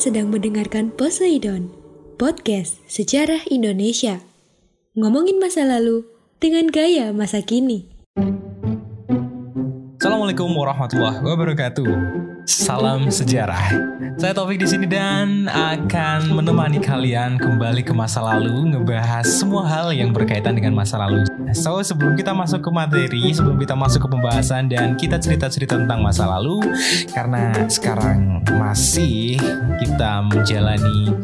Sedang mendengarkan Poseidon, podcast sejarah Indonesia. Ngomongin masa lalu dengan gaya masa kini. Assalamualaikum warahmatullahi wabarakatuh. Salam sejarah. Saya Taufik di sini dan akan menemani kalian kembali ke masa lalu, ngebahas semua hal yang berkaitan dengan masa lalu. So, sebelum kita masuk ke materi, sebelum kita masuk ke pembahasan dan kita cerita-cerita tentang masa lalu, karena sekarang masih kita menjalani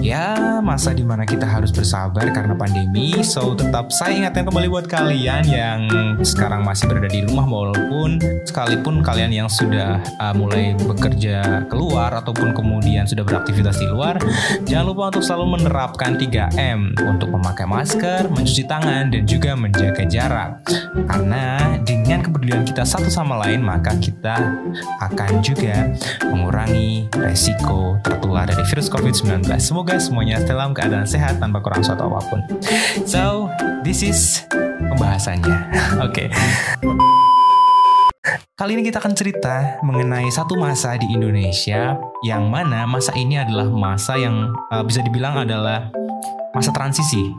ya masa di mana kita harus bersabar karena pandemi. So, tetap saya ingatkan kembali buat kalian yang sekarang masih berada di rumah walaupun sekalipun kalian yang sudah uh, mulai bekerja keluar ataupun kemudian sudah beraktivitas di luar, jangan lupa untuk selalu menerapkan 3M untuk memakai masker, mencuci tangan dan juga menjaga jarak. Karena dengan kepedulian kita satu sama lain, maka kita akan juga mengurangi resiko tertular dari virus COVID-19. Semoga semuanya dalam keadaan sehat tanpa kurang suatu apa pun. So, this is pembahasannya. Oke. Okay. Kali ini kita akan cerita mengenai satu masa di Indonesia yang mana masa ini adalah masa yang uh, bisa dibilang adalah masa transisi.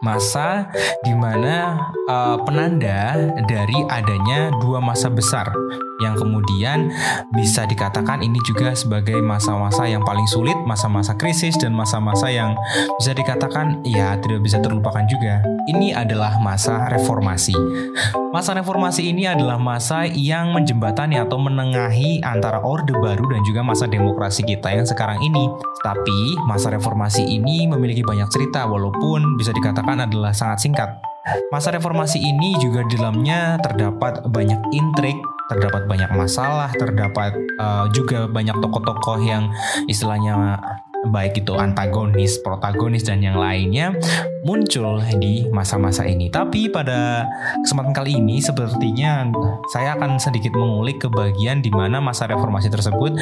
Masa di mana uh, penanda dari adanya dua masa besar yang kemudian bisa dikatakan ini juga sebagai masa-masa yang paling sulit, masa-masa krisis dan masa-masa yang bisa dikatakan ya tidak bisa terlupakan juga. Ini adalah masa reformasi. Masa reformasi ini adalah masa yang menjembatani atau menengahi antara Orde Baru dan juga masa demokrasi kita yang sekarang ini. Tapi masa reformasi ini memiliki banyak cerita walaupun bisa dikatakan adalah sangat singkat. Masa reformasi ini juga di dalamnya terdapat banyak intrik, terdapat banyak masalah, terdapat uh, juga banyak tokoh-tokoh yang istilahnya baik itu antagonis, protagonis dan yang lainnya muncul di masa-masa ini. Tapi pada kesempatan kali ini sepertinya saya akan sedikit mengulik ke bagian di mana masa reformasi tersebut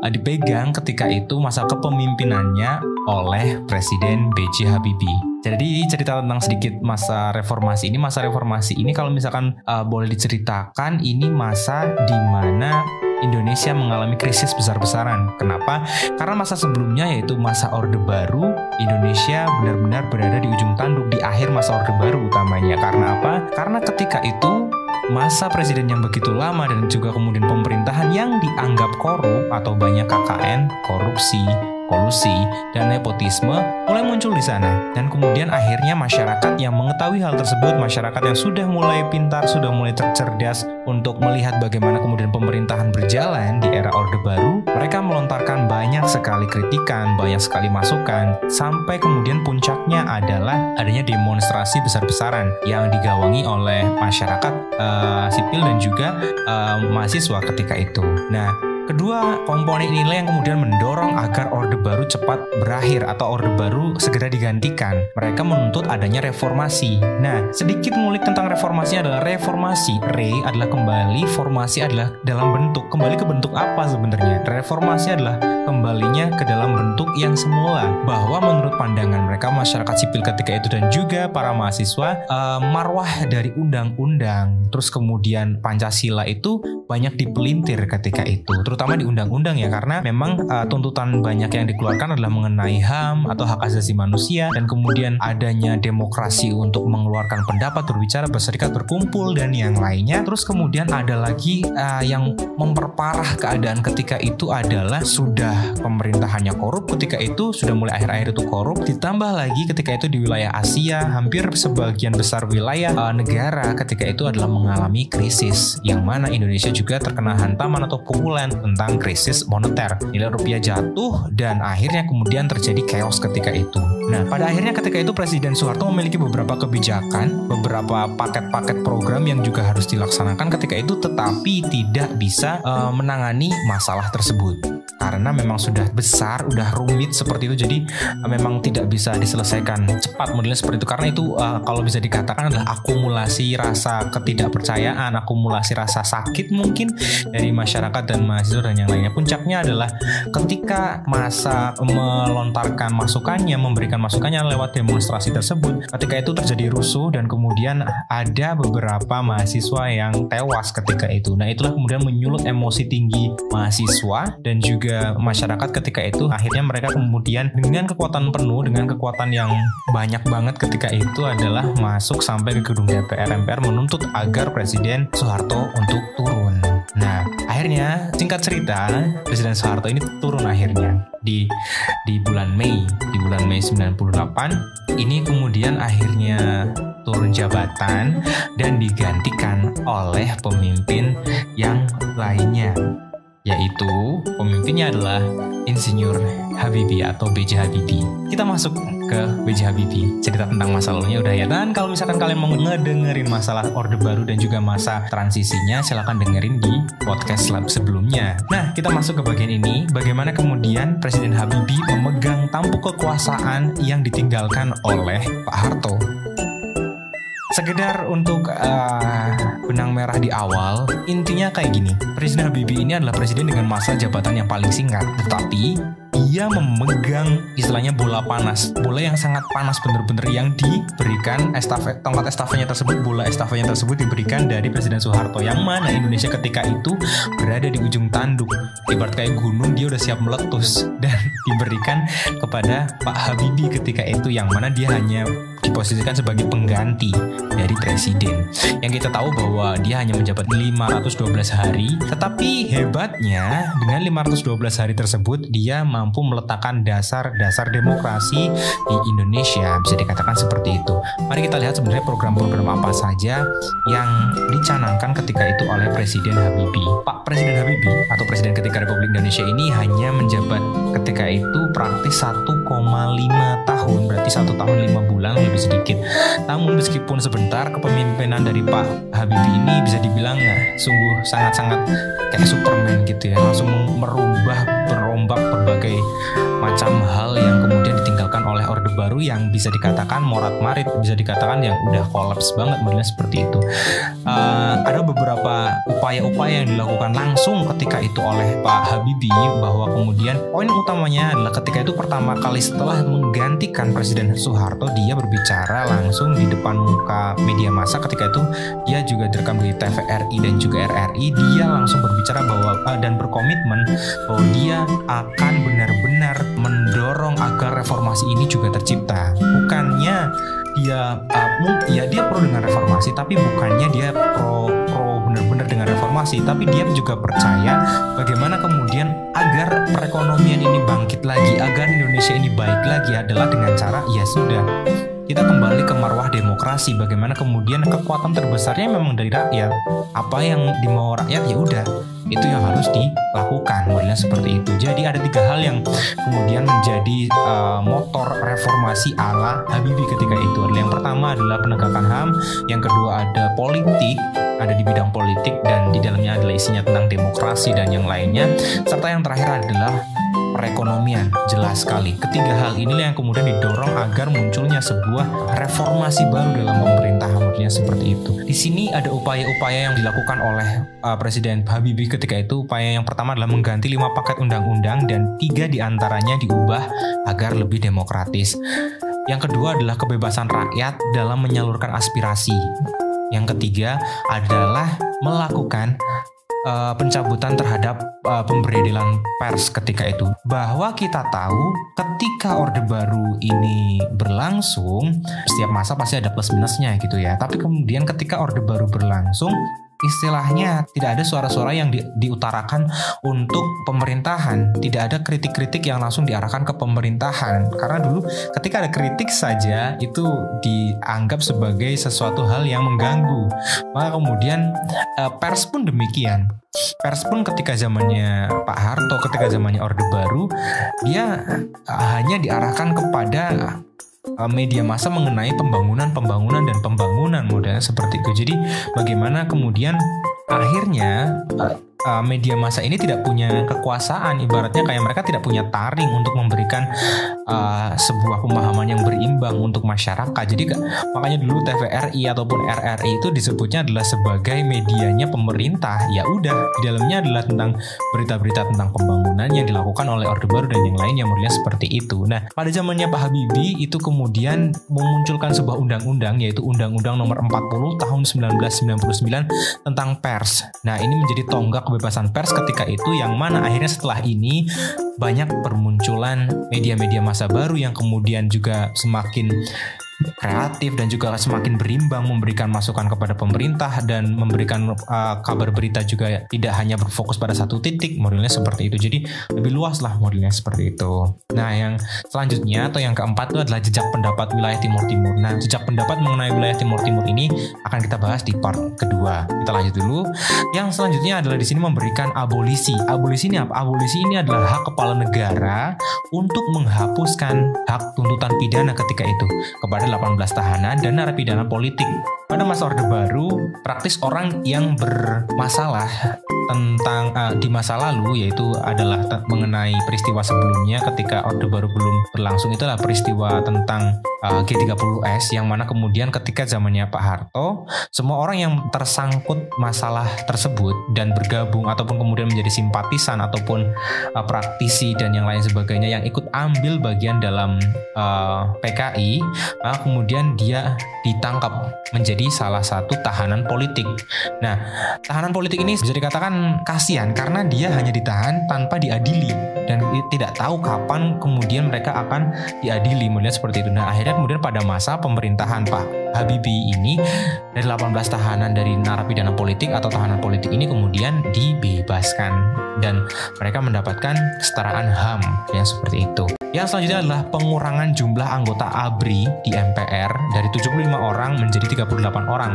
uh, dipegang ketika itu masa kepemimpinannya oleh Presiden B.J. Habibie. Jadi cerita tentang sedikit masa reformasi ini, masa reformasi ini kalau misalkan uh, boleh diceritakan ini masa di mana Indonesia mengalami krisis besar-besaran. Kenapa? Karena masa sebelumnya yaitu masa Orde Baru, Indonesia benar-benar berada di ujung tanduk di akhir masa Orde Baru utamanya. Karena apa? Karena ketika itu masa presiden yang begitu lama dan juga kemudian pemerintahan yang dianggap korup atau banyak KKN, korupsi, kolusi, dan nepotisme mulai muncul di sana. Dan kemudian akhirnya masyarakat yang mengetahui hal tersebut, masyarakat yang sudah mulai pintar, sudah mulai tercerdas untuk melihat bagaimana kemudian pemerintahan berjalan di era Orde Baru, mereka melontarkan banyak sekali kritikan, banyak sekali masukan, sampai kemudian puncaknya adalah adanya demonstrasi besar-besaran yang digawangi oleh masyarakat uh, sipil dan juga uh, mahasiswa ketika itu. Nah, Kedua komponen inilah yang kemudian mendorong agar Orde Baru cepat berakhir atau Orde Baru segera digantikan. Mereka menuntut adanya reformasi. Nah, sedikit ngulik tentang reformasi adalah reformasi. Re adalah kembali, formasi adalah dalam bentuk. Kembali ke bentuk apa sebenarnya? Reformasi adalah kembalinya ke dalam bentuk yang semula. Bahwa menurut pandangan mereka masyarakat sipil ketika itu dan juga para mahasiswa uh, marwah dari undang-undang terus kemudian Pancasila itu banyak dipelintir ketika itu. Terus terutama di undang-undang ya karena memang uh, tuntutan banyak yang dikeluarkan adalah mengenai HAM atau hak asasi manusia dan kemudian adanya demokrasi untuk mengeluarkan pendapat berbicara berserikat berkumpul dan yang lainnya. Terus kemudian ada lagi uh, yang memperparah keadaan ketika itu adalah sudah pemerintahannya korup ketika itu sudah mulai akhir-akhir itu korup ditambah lagi ketika itu di wilayah Asia hampir sebagian besar wilayah uh, negara ketika itu adalah mengalami krisis yang mana Indonesia juga terkena hantaman atau pukulan tentang krisis moneter. Nilai rupiah jatuh dan akhirnya kemudian terjadi chaos ketika itu. Nah, pada akhirnya ketika itu Presiden Soeharto memiliki beberapa kebijakan, beberapa paket-paket program yang juga harus dilaksanakan ketika itu tetapi tidak bisa uh, menangani masalah tersebut karena memang sudah besar, udah rumit seperti itu jadi uh, memang tidak bisa diselesaikan cepat modelnya seperti itu karena itu uh, kalau bisa dikatakan adalah akumulasi rasa ketidakpercayaan, akumulasi rasa sakit mungkin dari masyarakat dan mahasiswa dan yang lainnya. Puncaknya adalah ketika masa melontarkan masukannya, memberikan masukannya lewat demonstrasi tersebut, ketika itu terjadi rusuh dan kemudian ada beberapa mahasiswa yang tewas ketika itu. Nah, itulah kemudian menyulut emosi tinggi mahasiswa dan juga masyarakat ketika itu akhirnya mereka kemudian dengan kekuatan penuh dengan kekuatan yang banyak banget ketika itu adalah masuk sampai ke gedung DPR MPR menuntut agar Presiden Soeharto untuk turun. Nah, akhirnya singkat cerita Presiden Soeharto ini turun akhirnya di di bulan Mei, di bulan Mei 98 ini kemudian akhirnya turun jabatan dan digantikan oleh pemimpin yang lainnya yaitu pemimpinnya adalah Insinyur Habibie atau B.J. Habibie. Kita masuk ke B.J. Habibie. Cerita tentang masa lalunya udah ya. Dan kalau misalkan kalian mau ngedengerin masalah Orde Baru dan juga masa transisinya, silahkan dengerin di podcast lab sebelumnya. Nah, kita masuk ke bagian ini. Bagaimana kemudian Presiden Habibie memegang tampuk kekuasaan yang ditinggalkan oleh Pak Harto sekedar untuk uh, benang merah di awal, intinya kayak gini. Presiden Habibie ini adalah presiden dengan masa jabatan yang paling singkat, tetapi dia memegang istilahnya bola panas, bola yang sangat panas bener-bener yang diberikan estafet tongkat estafetnya tersebut, bola estafetnya tersebut diberikan dari Presiden Soeharto yang mana Indonesia ketika itu berada di ujung tanduk, ibarat kayak gunung dia udah siap meletus dan diberikan kepada Pak Habibie ketika itu yang mana dia hanya diposisikan sebagai pengganti dari presiden. Yang kita tahu bahwa dia hanya menjabat 512 hari, tetapi hebatnya dengan 512 hari tersebut dia mampu meletakkan dasar-dasar demokrasi di Indonesia, bisa dikatakan seperti itu. Mari kita lihat sebenarnya program-program apa saja yang dicanangkan ketika itu oleh Presiden Habibie. Pak Presiden Habibie atau Presiden ketika Republik Indonesia ini hanya menjabat ketika itu praktis 1,5 tahun, berarti satu tahun lima bulan lebih sedikit. Namun meskipun sebentar kepemimpinan dari Pak Habibie ini bisa dibilang nah, sungguh sangat-sangat kayak Superman gitu ya, langsung merubah berombak berbagai macam hal yang kemudian oleh Orde Baru yang bisa dikatakan morat marit, bisa dikatakan yang udah kolaps banget modelnya seperti itu. Uh, ada beberapa upaya-upaya yang dilakukan langsung ketika itu oleh Pak Habibie bahwa kemudian poin utamanya adalah ketika itu pertama kali setelah menggantikan Presiden Soeharto dia berbicara langsung di depan muka media massa ketika itu dia juga direkam di TVRI dan juga RRI dia langsung berbicara bahwa uh, dan berkomitmen bahwa dia akan benar-benar mendorong agar reformasi ini juga tercipta. Bukannya dia uh, ya dia pro dengan reformasi tapi bukannya dia pro pro benar-benar dengan reformasi. Tapi dia juga percaya bagaimana kemudian agar perekonomian ini bangkit lagi agar Indonesia ini baik lagi adalah dengan cara ya sudah kita kembali ke marwah demokrasi bagaimana kemudian kekuatan terbesarnya memang dari rakyat. Apa yang dimau rakyat? Ya udah itu yang harus dilakukan modelnya seperti itu. Jadi ada tiga hal yang kemudian menjadi uh, motor reformasi ala Habibie ketika itu. Adalah yang pertama adalah penegakan HAM yang kedua ada politik ada di bidang politik dan di dalamnya adalah isinya tentang demokrasi dan yang lainnya. Serta yang terakhir adalah perekonomian jelas sekali. Ketiga hal inilah yang kemudian didorong agar munculnya sebuah reformasi baru dalam pemerintahan modelnya seperti itu. Di sini ada upaya-upaya yang dilakukan oleh uh, Presiden Habibie ketika itu. Upaya yang pertama adalah mengganti lima paket undang-undang dan tiga di antaranya diubah agar lebih demokratis. Yang kedua adalah kebebasan rakyat dalam menyalurkan aspirasi. Yang ketiga adalah melakukan uh, pencabutan terhadap uh, pemberedelan pers ketika itu. Bahwa kita tahu ketika orde baru ini berlangsung setiap masa pasti ada plus minusnya gitu ya. Tapi kemudian ketika orde baru berlangsung istilahnya tidak ada suara-suara yang di, diutarakan untuk pemerintahan, tidak ada kritik-kritik yang langsung diarahkan ke pemerintahan. Karena dulu ketika ada kritik saja itu dianggap sebagai sesuatu hal yang mengganggu. Maka kemudian eh, pers pun demikian. Pers pun ketika zamannya Pak Harto, ketika zamannya Orde Baru, dia hanya diarahkan kepada Eh, media massa mengenai pembangunan, pembangunan dan pembangunan modelnya seperti itu. Jadi bagaimana kemudian akhirnya uh, media massa ini tidak punya kekuasaan. Ibaratnya kayak mereka tidak punya taring untuk memberikan uh, sebuah pemahaman yang berimbang untuk masyarakat. Jadi makanya dulu TVRI ataupun RRI itu disebutnya adalah sebagai medianya pemerintah. Ya udah di dalamnya adalah tentang berita-berita tentang pembangunan yang dilakukan oleh Orde Baru dan yang lain yang mulia seperti itu. Nah pada zamannya Pak Habibie itu kemudian memunculkan sebuah undang-undang yaitu Undang-Undang Nomor 40 Tahun 1999 tentang pers. Nah ini menjadi tonggak kebebasan pers ketika itu yang mana akhirnya setelah ini banyak permunculan media-media masa baru yang kemudian juga semakin kreatif dan juga semakin berimbang memberikan masukan kepada pemerintah dan memberikan uh, kabar berita juga tidak hanya berfokus pada satu titik modelnya seperti itu. Jadi lebih luas lah modelnya seperti itu. Nah yang selanjutnya atau yang keempat itu adalah jejak pendapat wilayah Timur Timur. Nah jejak pendapat mengenai wilayah Timur Timur ini akan kita bahas di part kedua. Kita lanjut dulu. Yang selanjutnya adalah di sini memberikan abolisi. Abolisi ini apa? Abolisi ini adalah hak kepala negara untuk menghapuskan hak tuntutan pidana ketika itu. Kepada 18 tahanan dan narapidana politik. Pada masa Orde Baru, praktis orang yang bermasalah tentang uh, di masa lalu yaitu adalah mengenai peristiwa sebelumnya ketika Orde Baru belum berlangsung itu adalah peristiwa tentang uh, G30S yang mana kemudian ketika zamannya Pak Harto semua orang yang tersangkut masalah tersebut dan bergabung ataupun kemudian menjadi simpatisan ataupun uh, praktisi dan yang lain sebagainya yang ikut ambil bagian dalam uh, PKI kemudian dia ditangkap menjadi salah satu tahanan politik. Nah, tahanan politik ini bisa dikatakan kasihan karena dia hanya ditahan tanpa diadili dan tidak tahu kapan kemudian mereka akan diadili melihat seperti itu. Nah akhirnya kemudian pada masa pemerintahan Pak Habibie ini dari 18 tahanan dari narapidana politik atau tahanan politik ini kemudian dibebaskan dan mereka mendapatkan kesetaraan HAM yang seperti itu. Yang selanjutnya adalah pengurangan jumlah anggota ABRI di MPR dari 75 orang menjadi 38 orang.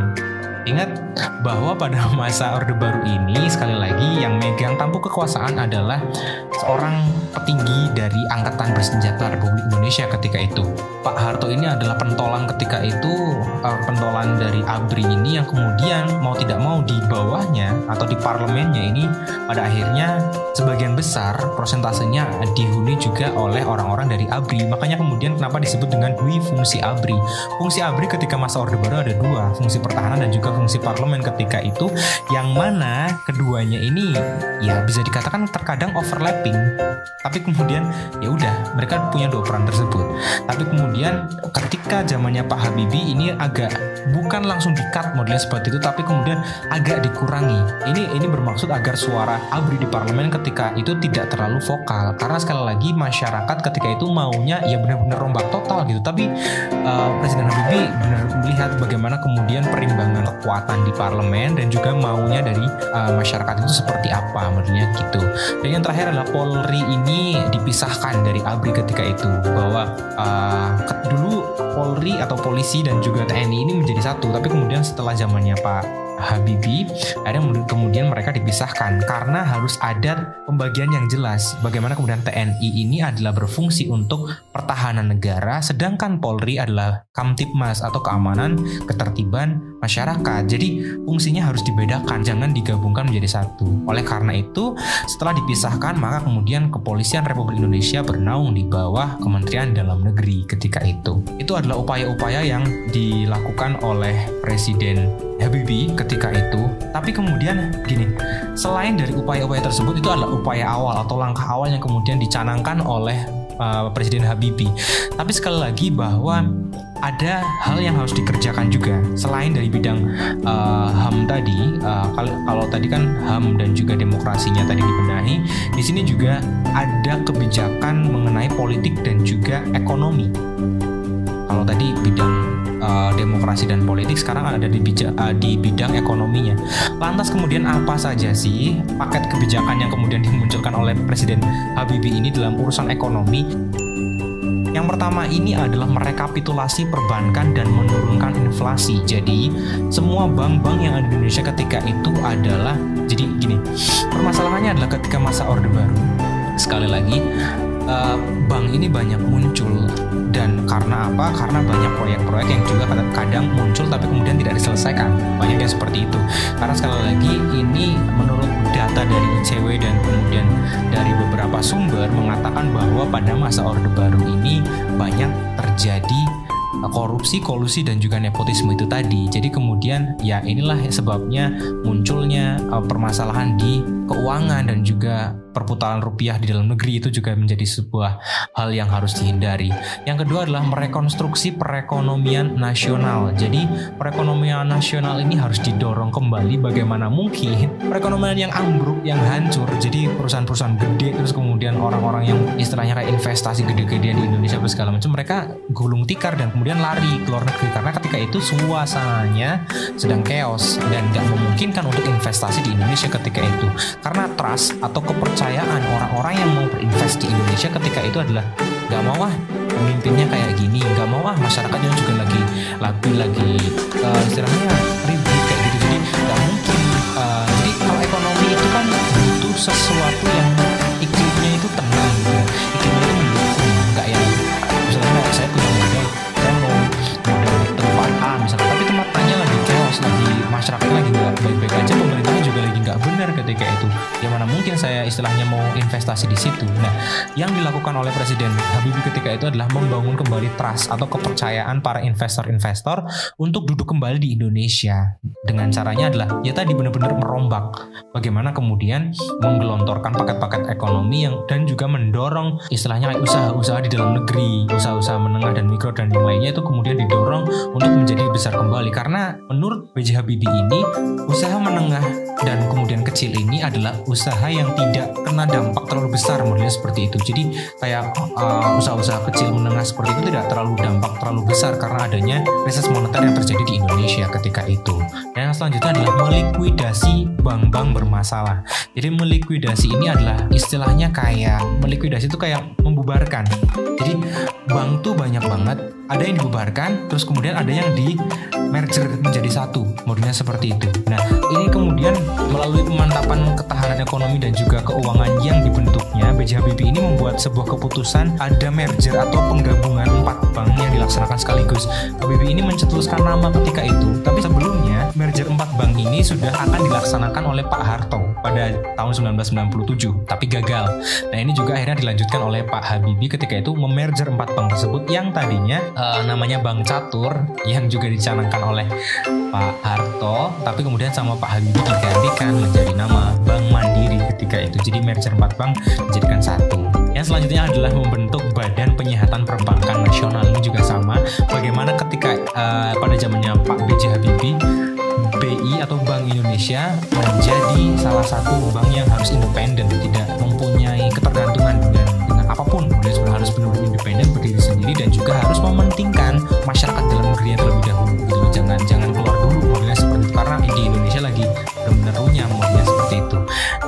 Ingat bahwa pada masa Orde Baru ini sekali lagi yang megang tampuk kekuasaan adalah seorang petinggi dari Angkatan Bersenjata Republik Indonesia ketika itu. Pak Harto ini adalah pentolan ketika itu uh, pentolan dari ABRI ini yang kemudian mau tidak mau di bawahnya atau di parlemennya ini pada akhirnya sebagian besar prosentasenya dihuni juga oleh orang-orang dari ABRI. Makanya kemudian kenapa disebut dengan dui fungsi ABRI. Fungsi ABRI ketika masa Orde Baru ada dua, fungsi pertahanan dan juga fungsi parlemen ketika itu yang mana keduanya ini ya bisa dikatakan terkadang overlapping. Tapi kemudian ya udah mereka punya dua peran tersebut. Tapi kemudian ketika zamannya Pak Habibie ini agak bukan langsung di-cut modelnya seperti itu tapi kemudian agak dikurangi. Ini ini bermaksud agar suara ABRI di parlemen ketika itu tidak terlalu vokal. Karena sekali lagi masyarakat ketika itu maunya ya benar-benar rombak total gitu. Tapi uh, Presiden Habibie benar melihat bagaimana kemudian perimbangan kekuatan di parlemen dan juga maunya dari uh, masyarakat itu seperti apa menurutnya gitu. Dan yang terakhir adalah Polri ini dipisahkan dari ABRI ketika itu bahwa uh, dulu Polri atau polisi dan juga TNI ini menjadi satu tapi kemudian setelah zamannya Pak Habibie akhirnya kemudian mereka dipisahkan karena harus ada pembagian yang jelas. Bagaimana kemudian TNI ini adalah berfungsi untuk pertahanan negara sedangkan Polri adalah Kamtipmas atau keamanan ketertiban masyarakat. Jadi fungsinya harus dibedakan jangan digabungkan menjadi satu. Oleh karena itu setelah dipisahkan maka kemudian kepolisian Republik Indonesia bernaung di bawah Kementerian Dalam Negeri ketika itu. Itu adalah upaya-upaya yang dilakukan oleh Presiden Habibie ketika itu. Tapi kemudian gini, selain dari upaya-upaya tersebut itu adalah upaya awal atau langkah awal yang kemudian dicanangkan oleh uh, Presiden Habibie. Tapi sekali lagi bahwa ada hal yang harus dikerjakan juga selain dari bidang uh, HAM tadi. Uh, kalau, kalau tadi kan HAM dan juga demokrasinya tadi dibenahi, di sini juga ada kebijakan mengenai politik dan juga ekonomi. Kalau tadi bidang uh, demokrasi dan politik sekarang ada di, bija, uh, di bidang ekonominya. Lantas kemudian apa saja sih paket kebijakan yang kemudian dimunculkan oleh Presiden Habibie ini dalam urusan ekonomi? Yang pertama ini adalah merekapitulasi perbankan dan menurunkan inflasi. Jadi semua bank-bank yang ada di Indonesia ketika itu adalah jadi gini. Permasalahannya adalah ketika masa Orde Baru. Sekali lagi uh, bank ini banyak muncul dan karena apa? Karena banyak proyek-proyek yang juga kadang muncul tapi kemudian tidak diselesaikan. Banyak yang seperti itu. Karena sekali lagi ini menurut data dari ICW dan kemudian dari beberapa sumber mengatakan bahwa pada masa Orde Baru ini banyak terjadi korupsi, kolusi dan juga nepotisme itu tadi. Jadi kemudian ya inilah sebabnya munculnya uh, permasalahan di keuangan dan juga perputaran rupiah di dalam negeri itu juga menjadi sebuah hal yang harus dihindari. Yang kedua adalah merekonstruksi perekonomian nasional. Jadi perekonomian nasional ini harus didorong kembali bagaimana mungkin perekonomian yang ambruk, yang hancur. Jadi perusahaan-perusahaan gede terus kemudian orang-orang yang istilahnya kayak investasi gede-gedean di Indonesia segala macam mereka gulung tikar dan kemudian lari ke luar negeri karena ketika itu suasananya sedang chaos dan gak memungkinkan untuk investasi di Indonesia ketika itu karena trust atau kepercayaan orang-orang yang mau berinvest di Indonesia ketika itu adalah gak mau ah pemimpinnya kayak gini gak mau ah masyarakatnya juga lagi lagi lagi uh, istilahnya ribut kayak gitu. Jadi gak mungkin uh, jadi kalau ekonomi itu kan butuh sesuatu பிரச்சாரம் mungkin saya istilahnya mau investasi di situ. Nah yang dilakukan oleh Presiden Habibie ketika itu adalah membangun kembali trust atau kepercayaan para investor-investor untuk duduk kembali di Indonesia. Dengan caranya adalah ya tadi benar-benar merombak. Bagaimana kemudian menggelontorkan paket-paket ekonomi yang dan juga mendorong istilahnya usaha-usaha di dalam negeri usaha-usaha menengah dan mikro dan yang lainnya itu kemudian didorong untuk menjadi besar kembali. Karena menurut B.J. Habibie ini usaha menengah dan kemudian kecil ini adalah usaha yang tidak kena dampak terlalu besar modelnya seperti itu. Jadi kayak uh, usaha-usaha kecil menengah seperti itu tidak terlalu dampak terlalu besar karena adanya krisis moneter yang terjadi di Indonesia ketika itu. Dan yang selanjutnya adalah melikuidasi bank-bank bermasalah. Jadi melikuidasi ini adalah istilahnya kayak melikuidasi itu kayak membubarkan jadi bank tuh banyak banget. Ada yang dibubarkan terus kemudian ada yang di merger menjadi satu. Modelnya seperti itu. Nah ini kemudian melalui pemantapan ketahanan ekonomi dan juga keuangan yang dibentuknya B.J. Habibie ini membuat sebuah keputusan ada merger atau penggabungan empat bank yang dilaksanakan sekaligus. Habibie ini mencetuskan nama ketika itu tapi sebelumnya merger empat bank ini sudah akan dilaksanakan oleh Pak Harto pada tahun 1997 tapi gagal. Nah ini juga akhirnya dilanjutkan oleh Pak Habibie ketika itu memerger empat bank tersebut yang tadinya uh, namanya Bank Catur yang juga dicanangkan oleh Pak Harto tapi kemudian sama Pak Habibie digantikan menjadi nama Bank Mandiri ketika itu. Jadi merger empat bank dijadikan satu. Yang selanjutnya adalah membentuk Badan Penyihatan Perbankan Nasional. Ini juga sama. Bagaimana ketika uh, pada zamannya Pak B.J. Habibie BI atau Bank Indonesia menjadi salah satu bank yang harus independen tidak mempunyai ketergantungan independen berdiri sendiri dan juga harus mementingkan masyarakat dalam negeri terlebih dahulu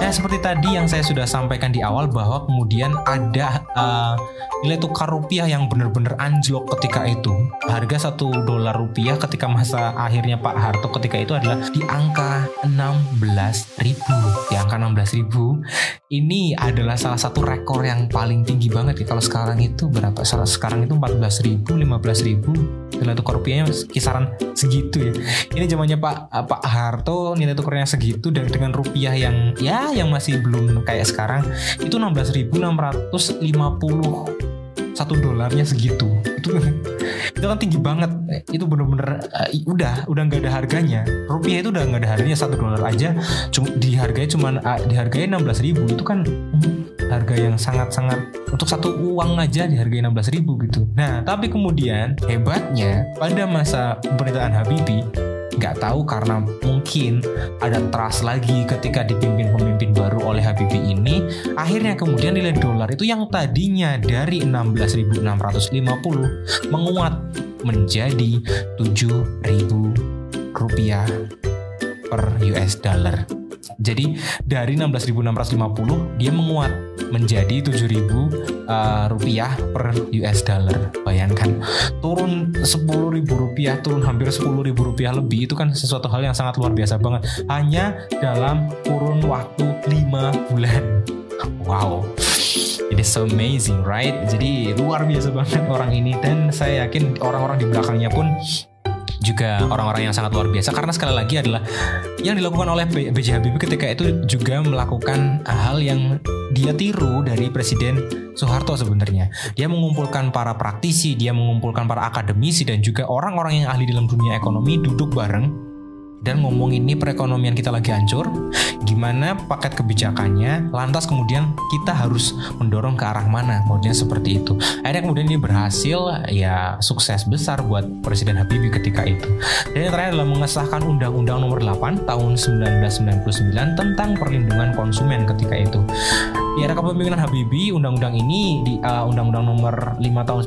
nah seperti tadi yang saya sudah sampaikan di awal bahwa kemudian ada uh, nilai tukar rupiah yang benar-benar anjlok ketika itu. Harga satu dolar rupiah ketika masa akhirnya Pak Harto ketika itu adalah di angka 16 ribu. Di angka 16 ribu ini adalah salah satu rekor yang paling tinggi banget. Kalau sekarang itu berapa? Sekarang itu 14 ribu 15 ribu. Nilai tukar rupiahnya kisaran segitu ya. Ini zamannya Pak Pak Harto nilai tukarnya segitu dan dengan rupiah yang ya yang masih belum kayak sekarang itu 16.650 satu dolarnya segitu. Itu itu kan tinggi banget. Itu bener-bener uh, udah udah nggak ada harganya. Rupiah itu udah nggak ada harganya satu dolar aja. Cuma dihargai cuman uh, dihargai enam belas ribu itu kan harga yang sangat-sangat untuk satu uang aja dihargai enam belas ribu gitu. Nah tapi kemudian hebatnya pada masa pemerintahan Habibie nggak tahu karena mungkin ada trust lagi ketika dipimpin pemimpin baru oleh Habibie ini. Akhirnya kemudian nilai dolar itu yang tadinya dari 16.650 menguat menjadi 7.000 rupiah per US dollar jadi dari 16.650 dia menguat menjadi 7.000 uh, rupiah per US dollar. Bayangkan turun 10.000 rupiah, turun hampir 10.000 rupiah lebih itu kan sesuatu hal yang sangat luar biasa banget. Hanya dalam kurun waktu 5 bulan. Wow. It is so amazing, right? Jadi luar biasa banget orang ini dan saya yakin orang-orang di belakangnya pun juga orang-orang yang sangat luar biasa karena sekali lagi adalah yang dilakukan oleh B.J. Habibie ketika itu juga melakukan hal yang dia tiru dari Presiden Soeharto sebenarnya. Dia mengumpulkan para praktisi, dia mengumpulkan para akademisi dan juga orang-orang yang ahli dalam dunia ekonomi duduk bareng dan ngomong ini perekonomian kita lagi hancur, gimana paket kebijakannya, lantas kemudian kita harus mendorong ke arah mana, modelnya seperti itu. Akhirnya kemudian ini berhasil, ya sukses besar buat Presiden Habibie ketika itu. Dan yang terakhir adalah mengesahkan Undang-Undang Nomor 8 tahun 1999 tentang perlindungan konsumen ketika itu. Di era kepemimpinan Habibie, undang-undang ini di uh, Undang-Undang Nomor 5 tahun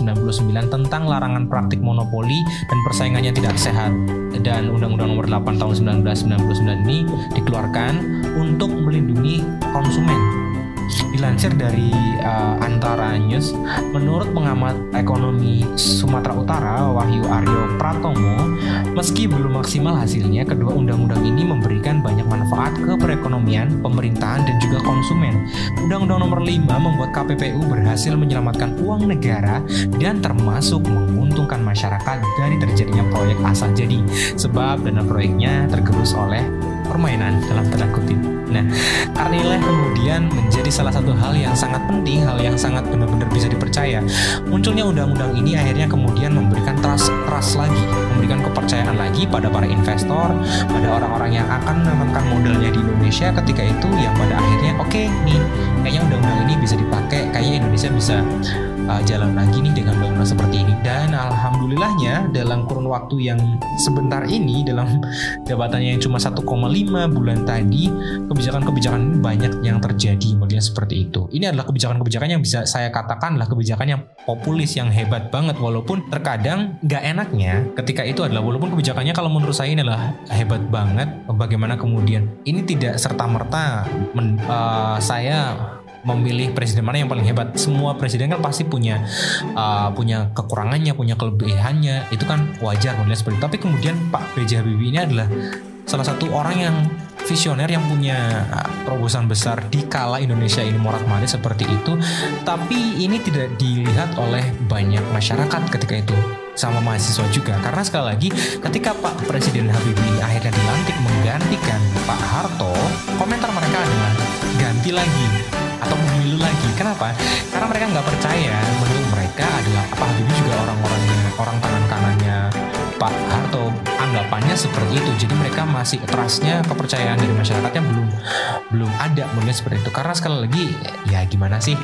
1999 tentang larangan praktik monopoli dan persaingannya tidak sehat. Dan Undang-Undang Nomor 8 tahun 1999 ini dikeluarkan untuk melindungi konsumen Dilansir dari uh, Antara News, menurut pengamat ekonomi Sumatera Utara Wahyu Aryo Pratomo, meski belum maksimal hasilnya, kedua undang-undang ini memberikan banyak manfaat ke perekonomian, pemerintahan, dan juga konsumen. Undang-undang nomor 5 membuat KPPU berhasil menyelamatkan uang negara dan termasuk menguntungkan masyarakat dari terjadinya proyek asal jadi, sebab dana proyeknya tergerus oleh permainan dalam tanda kutip. Nah, karena inilah kemudian menjadi salah satu hal yang sangat penting, hal yang sangat benar-benar bisa dipercaya. Munculnya undang-undang ini akhirnya kemudian memberikan trust, trust lagi, memberikan kepercayaan lagi pada para investor, pada orang-orang yang akan menanamkan modalnya di Indonesia ketika itu yang pada akhirnya oke okay, nih, kayaknya undang-undang ini bisa dipakai, kayaknya Indonesia bisa uh, jalan lagi nih dengan bangunan seperti ini. Dan alhamdulillahnya dalam kurun waktu yang sebentar ini dalam jabatannya yang cuma 1,5 bulan tadi kebijakan-kebijakan ini banyak yang terjadi modelnya seperti itu. Ini adalah kebijakan-kebijakan yang bisa saya katakan adalah kebijakan yang populis yang hebat banget. Walaupun terkadang gak enaknya ketika itu adalah walaupun kebijakannya kalau menurut saya ini adalah hebat banget bagaimana kemudian? Ini tidak serta merta men, uh, saya memilih presiden mana yang paling hebat. Semua presiden kan pasti punya uh, punya kekurangannya, punya kelebihannya. Itu kan wajar menilai seperti itu. Tapi kemudian Pak B.J. Habibie ini adalah salah satu orang yang visioner yang punya uh, terobosan besar di kala Indonesia ini morat marit seperti itu tapi ini tidak dilihat oleh banyak masyarakat ketika itu sama mahasiswa juga karena sekali lagi ketika Pak Presiden Habibie akhirnya dilantik menggantikan Pak Harto komentar mereka adalah ganti lagi atau pemilu lagi. Kenapa? Karena mereka nggak percaya menurut mereka adalah apa Habibie juga orang-orangnya orang tangan kanannya Pak Harto anggapannya seperti itu. Jadi mereka masih trustnya kepercayaan dari masyarakatnya belum belum ada mungkin seperti itu. Karena sekali lagi ya gimana sih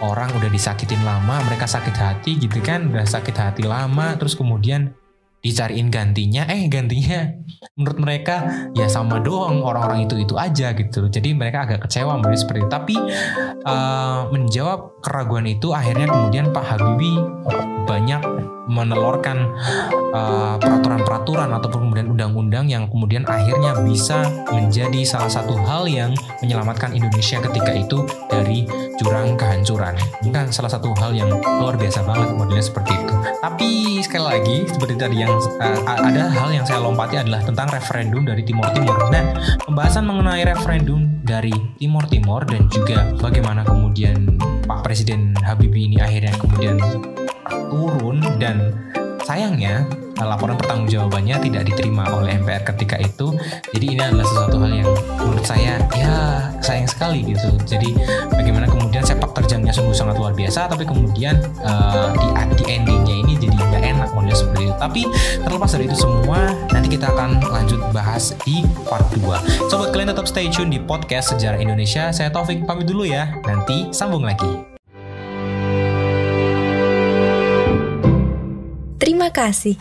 orang udah disakitin lama, mereka sakit hati gitu kan, udah sakit hati lama, terus kemudian dicariin gantinya eh gantinya menurut mereka ya sama doang orang-orang itu itu aja gitu. Jadi mereka agak kecewa menurut seperti itu. Tapi uh, menjawab keraguan itu akhirnya kemudian Pak Habibie banyak menelurkan uh, peraturan-peraturan ataupun kemudian undang-undang yang kemudian akhirnya bisa menjadi salah satu hal yang menyelamatkan Indonesia ketika itu dari jurang kehancuran. Ini salah satu hal yang luar biasa banget modelnya seperti itu. Tapi sekali lagi seperti tadi yang uh, ada hal yang saya lompati adalah tentang referendum dari Timur Timur. Nah, pembahasan mengenai referendum dari Timur Timur dan juga bagaimana kemudian Pak Presiden Habibie ini akhirnya kemudian turun dan sayangnya laporan pertanggungjawabannya tidak diterima oleh MPR ketika itu. Jadi ini adalah sesuatu hal yang menurut saya ya sayang sekali gitu. Jadi bagaimana kemudian sepak terjangnya sungguh sangat luar biasa, tapi kemudian uh, di, di endingnya ini jadi nggak enak model seperti itu. Tapi terlepas dari itu semua, nanti kita akan lanjut bahas di part 2. Sobat kalian tetap stay tune di podcast Sejarah Indonesia. Saya Taufik pamit dulu ya. Nanti sambung lagi. Terima kasih.